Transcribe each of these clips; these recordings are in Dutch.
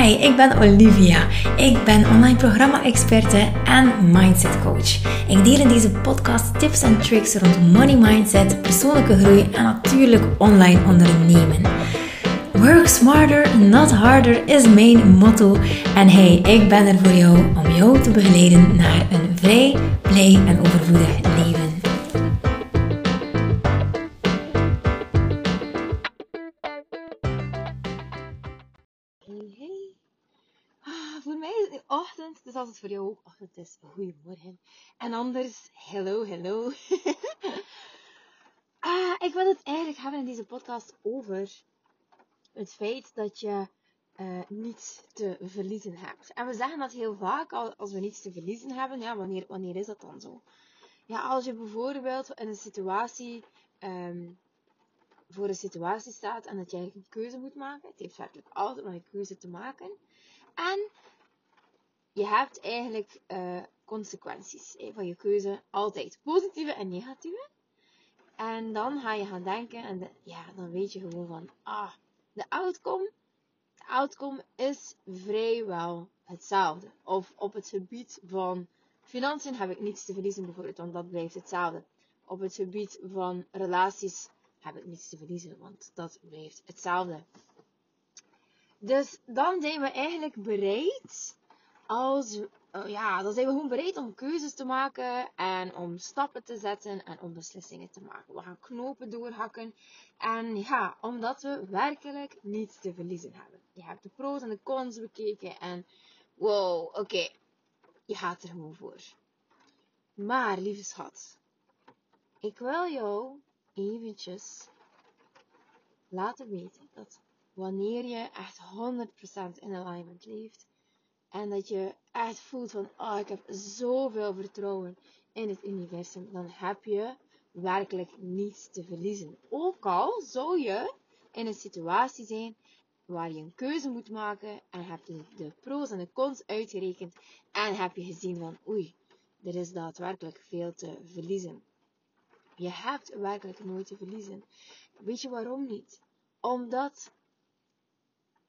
Hi, ik ben Olivia. Ik ben online programma-experte en mindset coach. Ik deel in deze podcast tips en tricks rond money mindset, persoonlijke groei en natuurlijk online ondernemen. Work smarter, not harder is mijn motto. En hey, ik ben er voor jou om jou te begeleiden naar een vrij, blij en overvloedig leven. Dus als het voor jou ook ochtend is, goedemorgen. En anders, hello, hello. ah, ik wil het eigenlijk hebben in deze podcast over het feit dat je uh, niets te verliezen hebt. En we zeggen dat heel vaak, als we niets te verliezen hebben, ja, wanneer, wanneer is dat dan zo? Ja, als je bijvoorbeeld in een situatie, um, voor een situatie staat en dat jij een keuze moet maken. Het heeft werkelijk altijd met een keuze te maken. En je hebt eigenlijk uh, consequenties van je keuze. Altijd positieve en negatieve. En dan ga je gaan denken en ja, dan weet je gewoon van, ah, de outcome, de outcome is vrijwel hetzelfde. Of op het gebied van financiën heb ik niets te verliezen bijvoorbeeld, want dat blijft hetzelfde. Op het gebied van relaties heb ik niets te verliezen, want dat blijft hetzelfde. Dus dan zijn we eigenlijk bereid als, uh, ja, dan zijn we gewoon bereid om keuzes te maken en om stappen te zetten en om beslissingen te maken. We gaan knopen doorhakken. En ja, omdat we werkelijk niets te verliezen hebben. Je hebt de pro's en de cons bekeken en wow, oké, je gaat er gewoon voor. Maar, lieve schat, ik wil jou eventjes laten weten dat wanneer je echt 100% in alignment leeft, en dat je echt voelt van, oh, ik heb zoveel vertrouwen in het universum. Dan heb je werkelijk niets te verliezen. Ook al zou je in een situatie zijn waar je een keuze moet maken en heb je de pro's en de cons uitgerekend en heb je gezien van, oei, er is daadwerkelijk veel te verliezen. Je hebt werkelijk nooit te verliezen. Weet je waarom niet? Omdat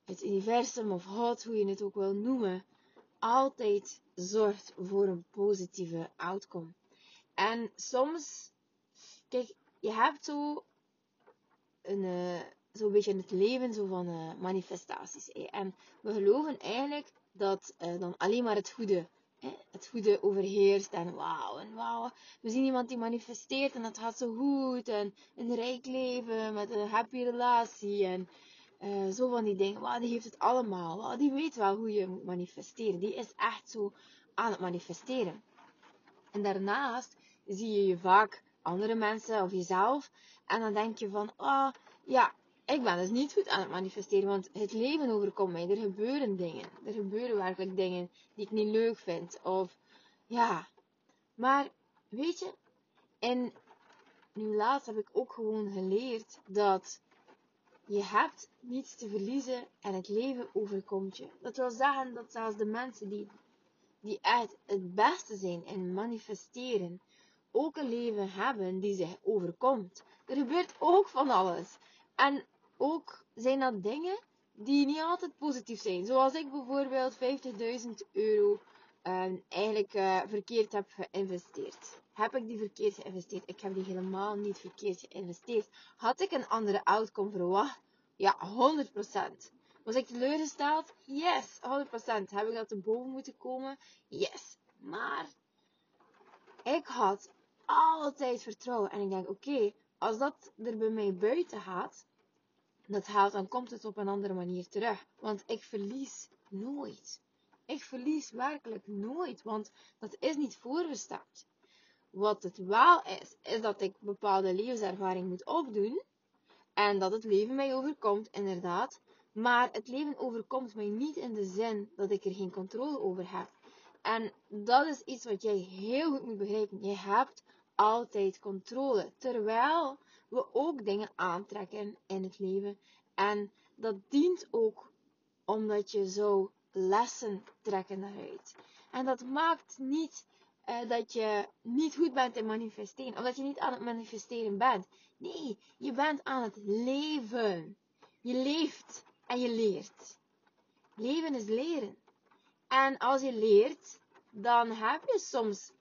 het universum of God, hoe je het ook wil noemen, altijd zorgt voor een positieve outcome. En soms, kijk, je hebt zo een, uh, zo'n beetje in het leven zo van uh, manifestaties. En we geloven eigenlijk dat uh, dan alleen maar het goede, het goede overheerst. En wauw, en wauw. We zien iemand die manifesteert en dat gaat zo goed. En een rijk leven met een happy relatie. En uh, zo van die dingen. Die heeft het allemaal. Die weet wel hoe je moet manifesteren. Die is echt zo aan het manifesteren. En daarnaast zie je je vaak andere mensen of jezelf. En dan denk je van, oh ja, ik ben dus niet goed aan het manifesteren. Want het leven overkomt mij. Er gebeuren dingen. Er gebeuren werkelijk dingen die ik niet leuk vind. Of ja. Maar weet je, en nu laatst heb ik ook gewoon geleerd dat je hebt niets te verliezen en het leven overkomt je. Dat wil zeggen dat zelfs de mensen die, die echt het beste zijn in manifesteren, ook een leven hebben die zich overkomt. Er gebeurt ook van alles. En ook zijn dat dingen die niet altijd positief zijn. Zoals ik bijvoorbeeld 50.000 euro uh, eigenlijk uh, verkeerd heb geïnvesteerd. Heb ik die verkeerd geïnvesteerd? Ik heb die helemaal niet verkeerd geïnvesteerd. Had ik een andere outcome verwacht? Ja, 100%. Was ik teleurgesteld? Yes, 100%. Heb ik dat te boven moeten komen? Yes. Maar ik had altijd vertrouwen. En ik denk, oké, als dat er bij mij buiten gaat, dat haalt, dan komt het op een andere manier terug. Want ik verlies nooit. Ik verlies werkelijk nooit, want dat is niet voorbestemd. Wat het wel is, is dat ik bepaalde levenservaring moet opdoen. En dat het leven mij overkomt, inderdaad. Maar het leven overkomt mij niet in de zin dat ik er geen controle over heb. En dat is iets wat jij heel goed moet begrijpen. Je hebt altijd controle. Terwijl we ook dingen aantrekken in het leven. En dat dient ook omdat je zo lessen trekken daaruit. En dat maakt niet uh, dat je niet goed bent in manifesteren. Of dat je niet aan het manifesteren bent. Nee, je bent aan het leven. Je leeft en je leert. Leven is leren. En als je leert, dan heb je soms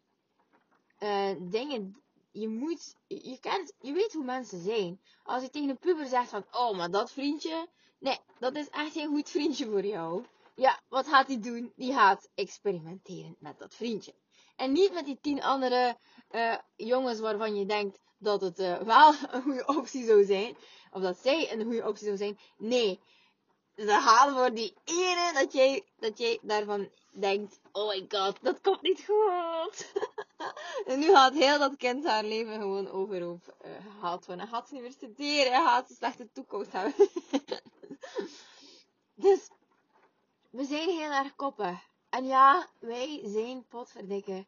uh, dingen. Je moet, je kent, je weet hoe mensen zijn. Als je tegen een puber zegt van, oh, maar dat vriendje, nee, dat is echt geen goed vriendje voor jou. Ja, wat gaat hij doen? Die gaat experimenteren met dat vriendje. En niet met die tien andere uh, jongens waarvan je denkt dat het uh, wel een goede optie zou zijn. Of dat zij een goede optie zou zijn. Nee. Ze gaan voor die ene dat jij, dat jij daarvan denkt. Oh my god, dat komt niet goed. en nu gaat heel dat kind haar leven gewoon overhoop uh, gehaald worden. Hij gaat ze niet meer studeren. Hij gaat een slechte toekomst hebben. we zijn heel erg koppig. En ja, wij zijn potverdikke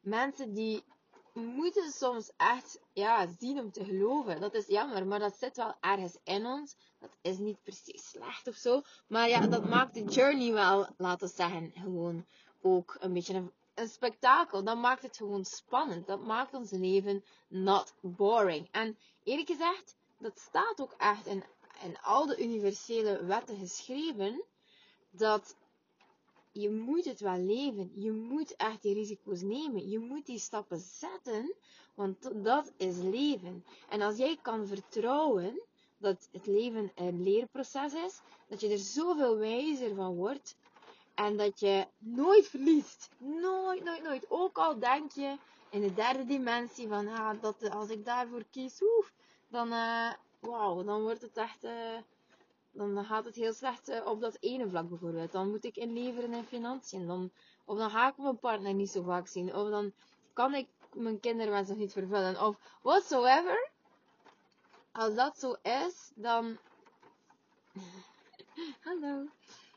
mensen die moeten soms echt ja, zien om te geloven. Dat is jammer, maar dat zit wel ergens in ons. Dat is niet precies slecht of zo. Maar ja, dat maakt de journey wel, laten we zeggen, gewoon ook een beetje een, een spektakel. Dat maakt het gewoon spannend. Dat maakt ons leven not boring. En eerlijk gezegd, dat staat ook echt in, in al de universele wetten geschreven. Dat je moet het wel leven. Je moet echt die risico's nemen. Je moet die stappen zetten, want dat is leven. En als jij kan vertrouwen dat het leven een leerproces is, dat je er zoveel wijzer van wordt en dat je nooit verliest. Nooit, nooit, nooit. Ook al denk je in de derde dimensie van, ah, dat als ik daarvoor kies, oef, dan, uh, wauw, dan wordt het echt... Uh, dan gaat het heel slecht eh, op dat ene vlak bijvoorbeeld. Dan moet ik inleveren in financiën. Dan, of dan ga ik mijn partner niet zo vaak zien. Of dan kan ik mijn kinderwens nog niet vervullen. Of whatsoever. Als dat zo is, dan... Hallo.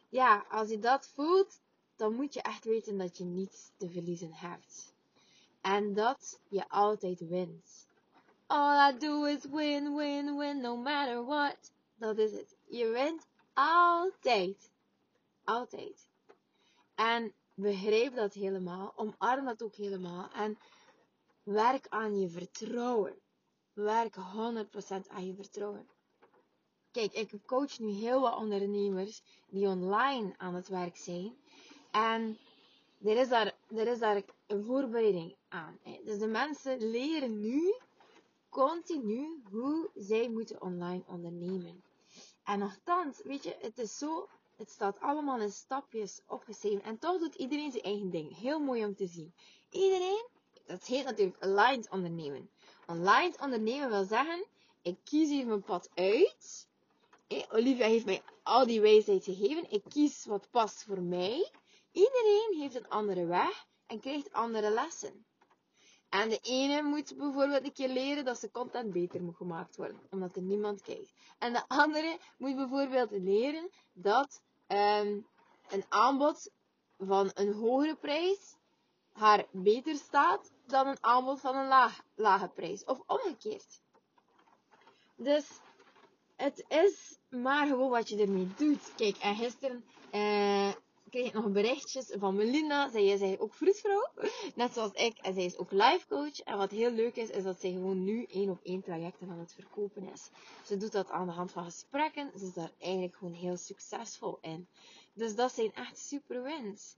Ja, als je dat voelt, dan moet je echt weten dat je niets te verliezen hebt. En dat je altijd wint. All I do is win, win, win, no matter what. Dat is het. Je wint altijd. Altijd. En begrijp dat helemaal. Omarm dat ook helemaal. En werk aan je vertrouwen. Werk 100% aan je vertrouwen. Kijk, ik coach nu heel wat ondernemers die online aan het werk zijn. En er is daar, is daar een voorbereiding aan. Dus de mensen leren nu continu hoe zij moeten online ondernemen. En nogthans, weet je, het is zo, het staat allemaal in stapjes opgeschreven. En toch doet iedereen zijn eigen ding. Heel mooi om te zien. Iedereen, dat heet natuurlijk aligned ondernemen. Aligned ondernemen wil zeggen, ik kies hier mijn pad uit. Olivia heeft mij al die wijsheid gegeven. Ik kies wat past voor mij. Iedereen heeft een andere weg en krijgt andere lessen. En de ene moet bijvoorbeeld een keer leren dat ze content beter moet gemaakt worden, omdat er niemand kijkt. En de andere moet bijvoorbeeld leren dat um, een aanbod van een hogere prijs haar beter staat dan een aanbod van een laag, lage prijs. Of omgekeerd. Dus het is maar gewoon wat je ermee doet. Kijk, en gisteren uh, kreeg nog berichtjes van Melinda. Zij is ook vroedvrouw. Net zoals ik. En zij is ook life coach. En wat heel leuk is, is dat zij gewoon nu één op één trajecten aan het verkopen is. Ze doet dat aan de hand van gesprekken. Ze is daar eigenlijk gewoon heel succesvol in. Dus dat zijn echt super wins.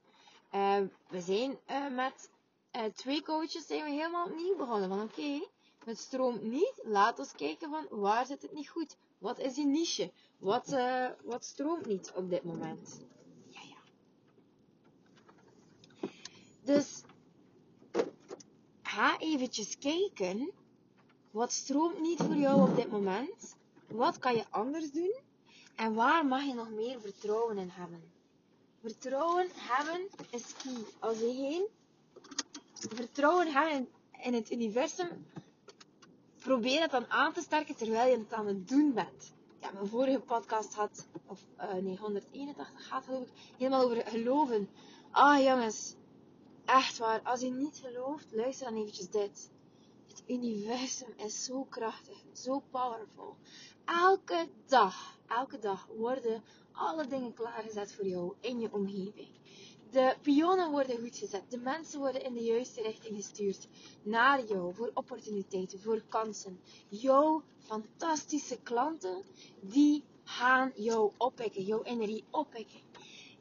Uh, we zijn uh, met uh, twee coaches zijn we helemaal opnieuw begonnen. Van oké, het stroomt niet. Laat ons kijken van waar zit het niet goed. Wat is je niche? Wat, wat stroomt niet op dit moment? Dus ga eventjes kijken. Wat stroomt niet voor jou op dit moment? Wat kan je anders doen? En waar mag je nog meer vertrouwen in hebben? Vertrouwen hebben is key. Als je geen vertrouwen hebt in het universum, probeer het dan aan te sterken terwijl je het aan het doen bent. Ja, mijn vorige podcast had, of uh, nee, 181 gaat geloof ik, helemaal over geloven. Ah jongens, Echt waar, als je niet gelooft, luister dan eventjes dit. Het universum is zo krachtig, zo powerful. Elke dag, elke dag worden alle dingen klaargezet voor jou in je omgeving. De pionnen worden goed gezet. De mensen worden in de juiste richting gestuurd. Naar jou. Voor opportuniteiten. Voor kansen. Jouw fantastische klanten. Die gaan jou oppikken. Jouw energie oppikken.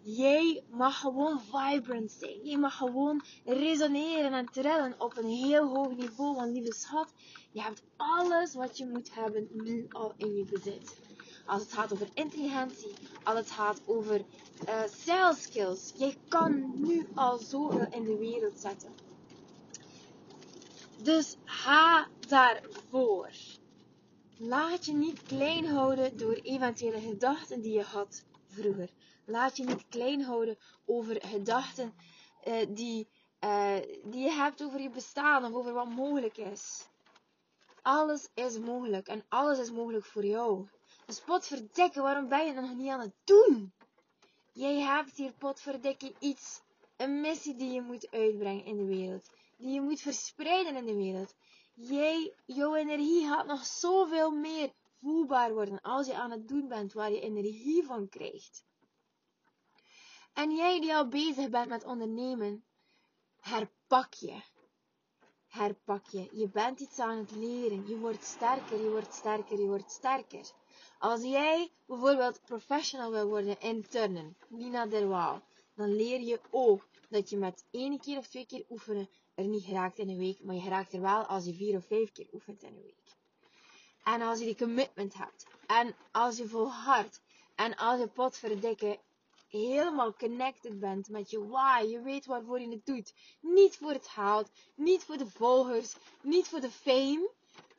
Jij mag gewoon vibrant zijn. Jij mag gewoon resoneren en trillen op een heel hoog niveau. Want lieve schat, je hebt alles wat je moet hebben nu al in je bezit. Als het gaat over intelligentie, als het gaat over uh, sales skills. Jij kan nu al zoveel in de wereld zetten. Dus ga daarvoor. Laat je niet klein houden door eventuele gedachten die je had vroeger. Laat je niet klein houden over gedachten uh, die, uh, die je hebt over je bestaan of over wat mogelijk is. Alles is mogelijk en alles is mogelijk voor jou. Dus potverdikke, waarom ben je nog niet aan het doen? Jij hebt hier potverdikke iets, een missie die je moet uitbrengen in de wereld. Die je moet verspreiden in de wereld. Jij, jouw energie gaat nog zoveel meer voelbaar worden als je aan het doen bent waar je energie van krijgt. En jij die al bezig bent met ondernemen, herpak je. Herpak je. Je bent iets aan het leren. Je wordt sterker, je wordt sterker, je wordt sterker. Als jij bijvoorbeeld professional wil worden in turnen, Nina Derwaal, dan leer je ook dat je met één keer of twee keer oefenen er niet geraakt in een week, maar je geraakt er wel als je vier of vijf keer oefent in een week. En als je die commitment hebt, en als je volhardt, en als je potverdikke helemaal connected bent met je why, je weet waarvoor je het doet. Niet voor het geld, niet voor de volgers, niet voor de fame.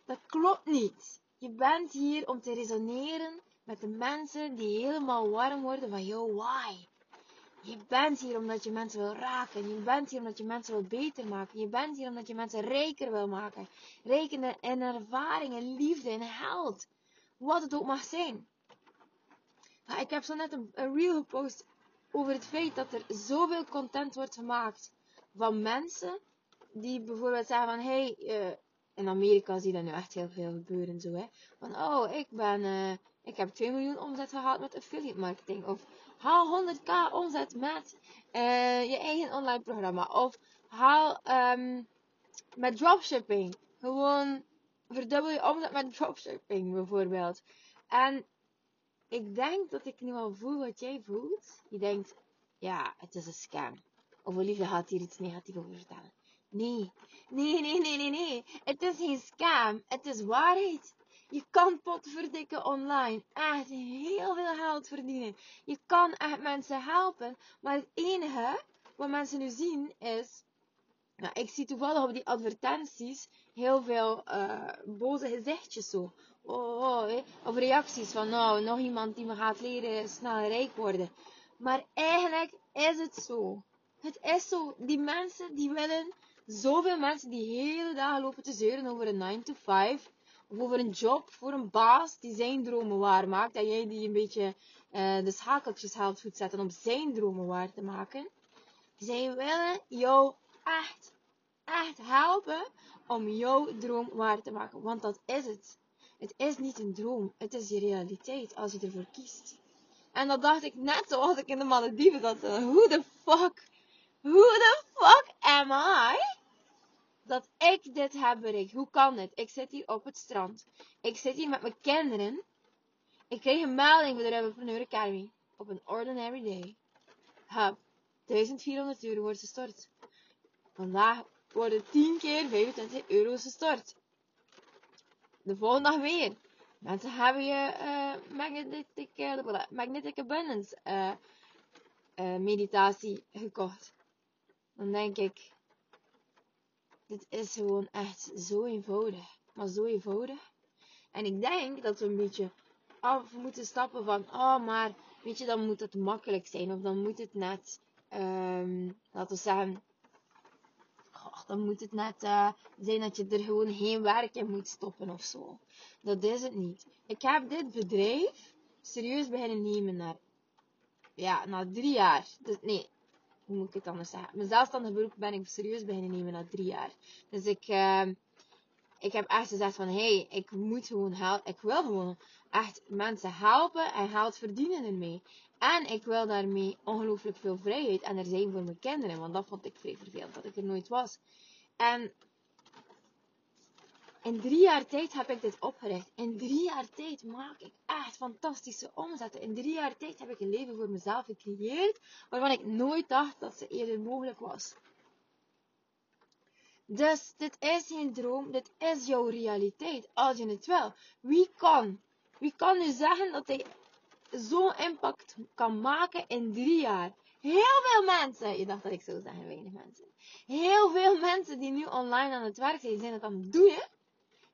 Dat klopt niet. Je bent hier om te resoneren met de mensen die helemaal warm worden van jouw why. Je bent hier omdat je mensen wil raken. Je bent hier omdat je mensen wil beter maken. Je bent hier omdat je mensen rijker wil maken. Rijker in ervaring, in liefde, in held. Wat het ook mag zijn. Ik heb zo net een, reel gepost over het feit dat er zoveel content wordt gemaakt van mensen die bijvoorbeeld zeggen van hey, uh, in Amerika zie je dat nu echt heel veel gebeuren zo hè. Van oh, ik ben, uh, ik heb 2 miljoen omzet gehaald met affiliate marketing. Of haal 100k omzet met uh, je eigen online programma. Of haal um, met dropshipping. Gewoon verdubbel je omzet met dropshipping bijvoorbeeld. En ik denk dat ik nu al voel wat jij voelt. Je denkt, ja, het is een scam. Of liefde gaat hier iets negatiefs over vertellen. Nee, nee, nee, nee, nee, nee. Het is geen scam. Het is waarheid. Je kan potverdikken online echt heel veel geld verdienen. Je kan echt mensen helpen. Maar het enige wat mensen nu zien is. Nou, ik zie toevallig op die advertenties heel veel uh, boze gezichtjes zo. Oh, oh, Of reacties van, nou, nog iemand die me gaat leren snel rijk worden. Maar eigenlijk is het zo. Het is zo. Die mensen die willen, zoveel mensen die hele dagen lopen te zeuren over een 9 to 5 of over een job voor een baas die zijn dromen waarmaakt. En jij die een beetje uh, de schakeltjes helpt goed zetten om zijn dromen waar te maken. Zij willen jou echt, echt helpen om jouw droom waar te maken. Want dat is het. Het is niet een droom. Het is je realiteit als je ervoor kiest. En dat dacht ik net zoals ik in de Malediven zat. Hoe de fuck? Hoe de fuck am I? dat ik dit heb bereikt. Hoe kan dit? Ik zit hier op het strand. Ik zit hier met mijn kinderen. Ik kreeg een melding voor de Entrepreneur Academy. Op een ordinary day. Hup. 1400 euro wordt gestort. Vandaag worden 10 keer 25 euro gestort. De volgende dag weer. Mensen hebben je uh, magnetic, uh, magnetic abundance uh, meditatie gekocht. Dan denk ik, dit is gewoon echt zo eenvoudig. Maar zo eenvoudig. En ik denk dat we een beetje af moeten stappen van, oh, maar weet je, dan moet het makkelijk zijn. Of dan moet het net, um, laten we zeggen, dan moet het net uh, zijn dat je er gewoon geen werk in moet stoppen of zo. Dat is het niet. Ik heb dit bedrijf serieus beginnen nemen naar, ja, na drie jaar. Dus, nee, hoe moet ik het anders zeggen? Mijn zelfstandig beroep ben ik serieus beginnen nemen na drie jaar. Dus ik, uh, ik heb echt gezegd van, hé, hey, ik moet gewoon helpen. Ik wil gewoon echt mensen helpen en geld verdienen ermee. En ik wil daarmee ongelooflijk veel vrijheid en er zijn voor mijn kinderen. Want dat vond ik vrij vervelend, dat ik er nooit was. En In drie jaar tijd heb ik dit opgericht. In drie jaar tijd maak ik echt fantastische omzetten. In drie jaar tijd heb ik een leven voor mezelf gecreëerd waarvan ik nooit dacht dat ze eerder mogelijk was. Dus dit is geen droom, dit is jouw realiteit, als je het wil. Wie kan, wie kan nu zeggen dat hij zo'n impact kan maken in drie jaar? Heel veel mensen, je dacht dat ik zou zeggen weinig mensen. Heel veel mensen die nu online aan het werk zijn, zijn het aan het doen.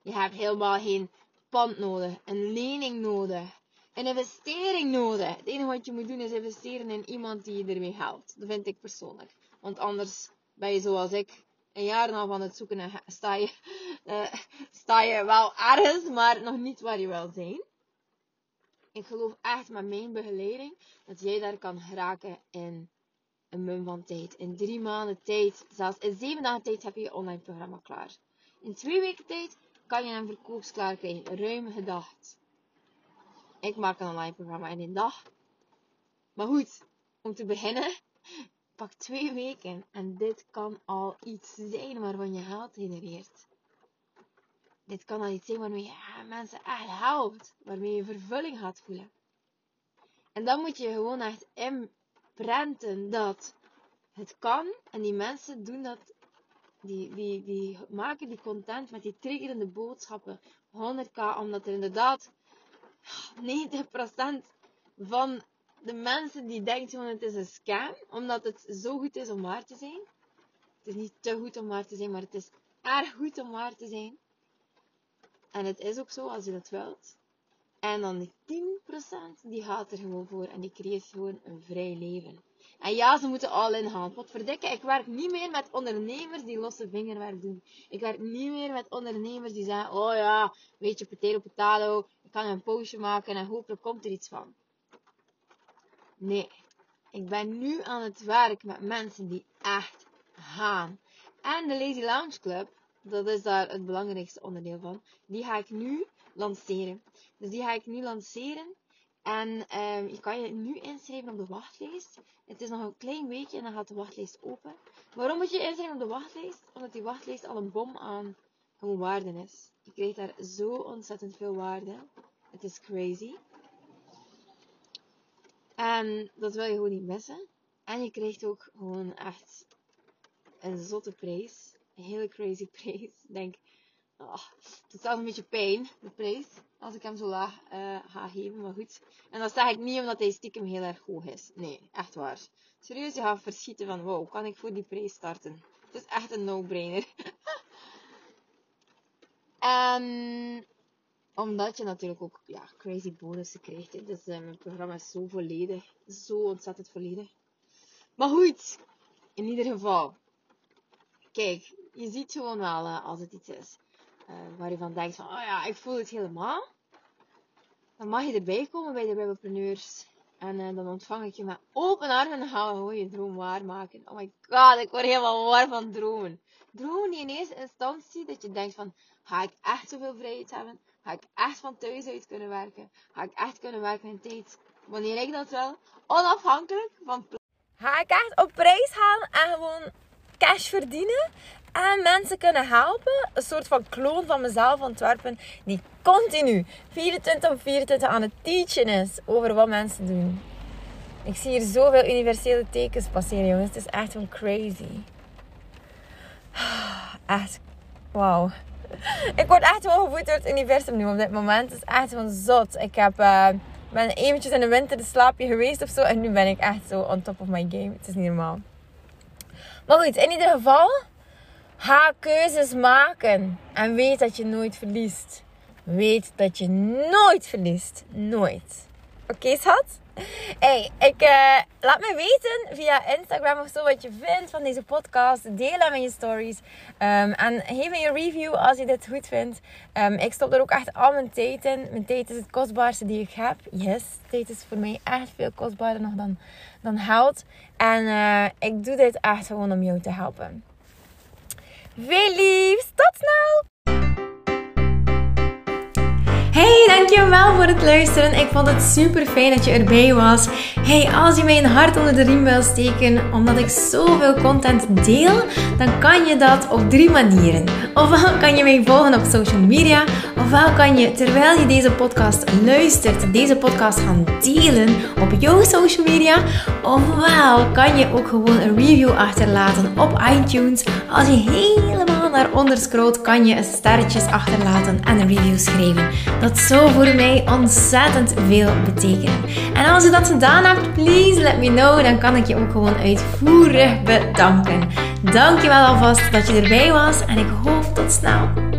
Je hebt helemaal geen pand nodig, een lening nodig, een investering nodig. Het enige wat je moet doen is investeren in iemand die je ermee helpt. Dat vind ik persoonlijk. Want anders ben je zoals ik een jaar half aan het zoeken en sta je, uh, sta je wel ergens, maar nog niet waar je wil zijn. Ik geloof echt met mijn begeleiding dat jij daar kan geraken in een mum van tijd. In drie maanden tijd, zelfs in zeven dagen tijd heb je je online programma klaar. In twee weken tijd kan je een verkoopsklaar krijgen. Ruim gedacht. Ik maak een online programma in een dag. Maar goed, om te beginnen, pak twee weken en dit kan al iets zijn waarvan je geld genereert. Dit kan al iets zijn waarmee je mensen echt helpt, waarmee je vervulling gaat voelen. En dan moet je gewoon echt inprenten dat het kan en die mensen doen dat die, die, die maken die content met die triggerende boodschappen 100k, omdat er inderdaad 90% van de mensen die denkt gewoon het is een scam, omdat het zo goed is om waar te zijn. Het is niet te goed om waar te zijn, maar het is erg goed om waar te zijn. En het is ook zo als je dat wilt. En dan die 10% die gaat er gewoon voor en die creëert gewoon een vrij leven. En ja, ze moeten al in gaan. Wat verdikken, ik werk niet meer met ondernemers die losse vingerwerk doen. Ik werk niet meer met ondernemers die zeggen, oh ja, weet je, potato potato, ik kan een postje maken en hopelijk komt er iets van. Nee, ik ben nu aan het werk met mensen die echt gaan. En de Lazy Lounge Club, dat is daar het belangrijkste onderdeel van, die ga ik nu lanceren. Dus die ga ik nu lanceren. En um, je kan je nu inschrijven op de wachtlijst. Het is nog een klein weekje en dan gaat de wachtlijst open. Waarom moet je inschrijven op de wachtlijst? Omdat die wachtlijst al een bom aan gewoon waarde is. Je krijgt daar zo ontzettend veel waarde. Het is crazy. En dat wil je gewoon niet missen. En je krijgt ook gewoon echt een zotte prijs. Een hele crazy prijs. Denk, oh, het is zelfs een beetje pijn, de prijs. Als ik hem zo laag uh, ga geven, maar goed. En dat zeg ik niet omdat hij stiekem heel erg hoog is. Nee, echt waar. Serieus, je gaat verschieten van, wow, kan ik voor die prijs starten? Het is echt een no-brainer. en omdat je natuurlijk ook ja, crazy bonussen krijgt. Hè. Dus uh, mijn programma is zo volledig. Zo ontzettend volledig. Maar goed, in ieder geval. Kijk, je ziet gewoon wel uh, als het iets is uh, waar je van denkt van, oh ja, ik voel het helemaal. Dan mag je erbij komen bij de Bijbelpreneurs. En dan ontvang ik je met open armen en gaan we gewoon je droom waarmaken. Oh my god, ik word helemaal warm van dromen. Dromen in eerste instantie dat je denkt van, ga ik echt zoveel vrijheid hebben? Ga ik echt van thuis uit kunnen werken? Ga ik echt kunnen werken in tijd? Wanneer ik dat wil? Onafhankelijk van Ga ik echt op reis gaan en gewoon cash verdienen? En mensen kunnen helpen. Een soort van kloon van mezelf ontwerpen. Die continu 24 op 24 aan het teachen is over wat mensen doen. Ik zie hier zoveel universele tekens passeren, jongens. Het is echt gewoon crazy. Echt. Wauw. ik word echt wel gevoed door het universum nu op dit moment. Het is echt gewoon zot. Ik heb, uh, ben eventjes in de winter de slaapje geweest of zo. En nu ben ik echt zo on top of my game. Het is niet normaal. Maar goed, in ieder geval. Ga keuzes maken. En weet dat je nooit verliest. Weet dat je nooit verliest. Nooit. Okay, schat? Hey, ik, uh, laat me weten via Instagram of zo wat je vindt van deze podcast. Deel hem in je stories. Um, en geef me je review als je dit goed vindt. Um, ik stop er ook echt al mijn tijd in. Mijn tijd is het kostbaarste die ik heb. Yes, tijd is voor mij echt veel kostbaarder nog dan, dan geld. En uh, ik doe dit echt gewoon om jou te helpen. Veel liefs, tot snel! Hey, dankjewel voor het luisteren. Ik vond het super fijn dat je erbij was. Hey, als je mij een hart onder de riem wil steken, omdat ik zoveel content deel, dan kan je dat op drie manieren. Ofwel kan je mij volgen op social media, ofwel kan je terwijl je deze podcast luistert, deze podcast gaan delen op jouw social media, ofwel kan je ook gewoon een review achterlaten op iTunes. Als je helemaal naar onder scrolt, kan je sterretjes achterlaten en een review schrijven. Dat zou voor mij ontzettend veel betekenen. En als je dat gedaan hebt, please let me know. Dan kan ik je ook gewoon uitvoerig bedanken. Dankjewel alvast dat je erbij was en ik hoop tot snel.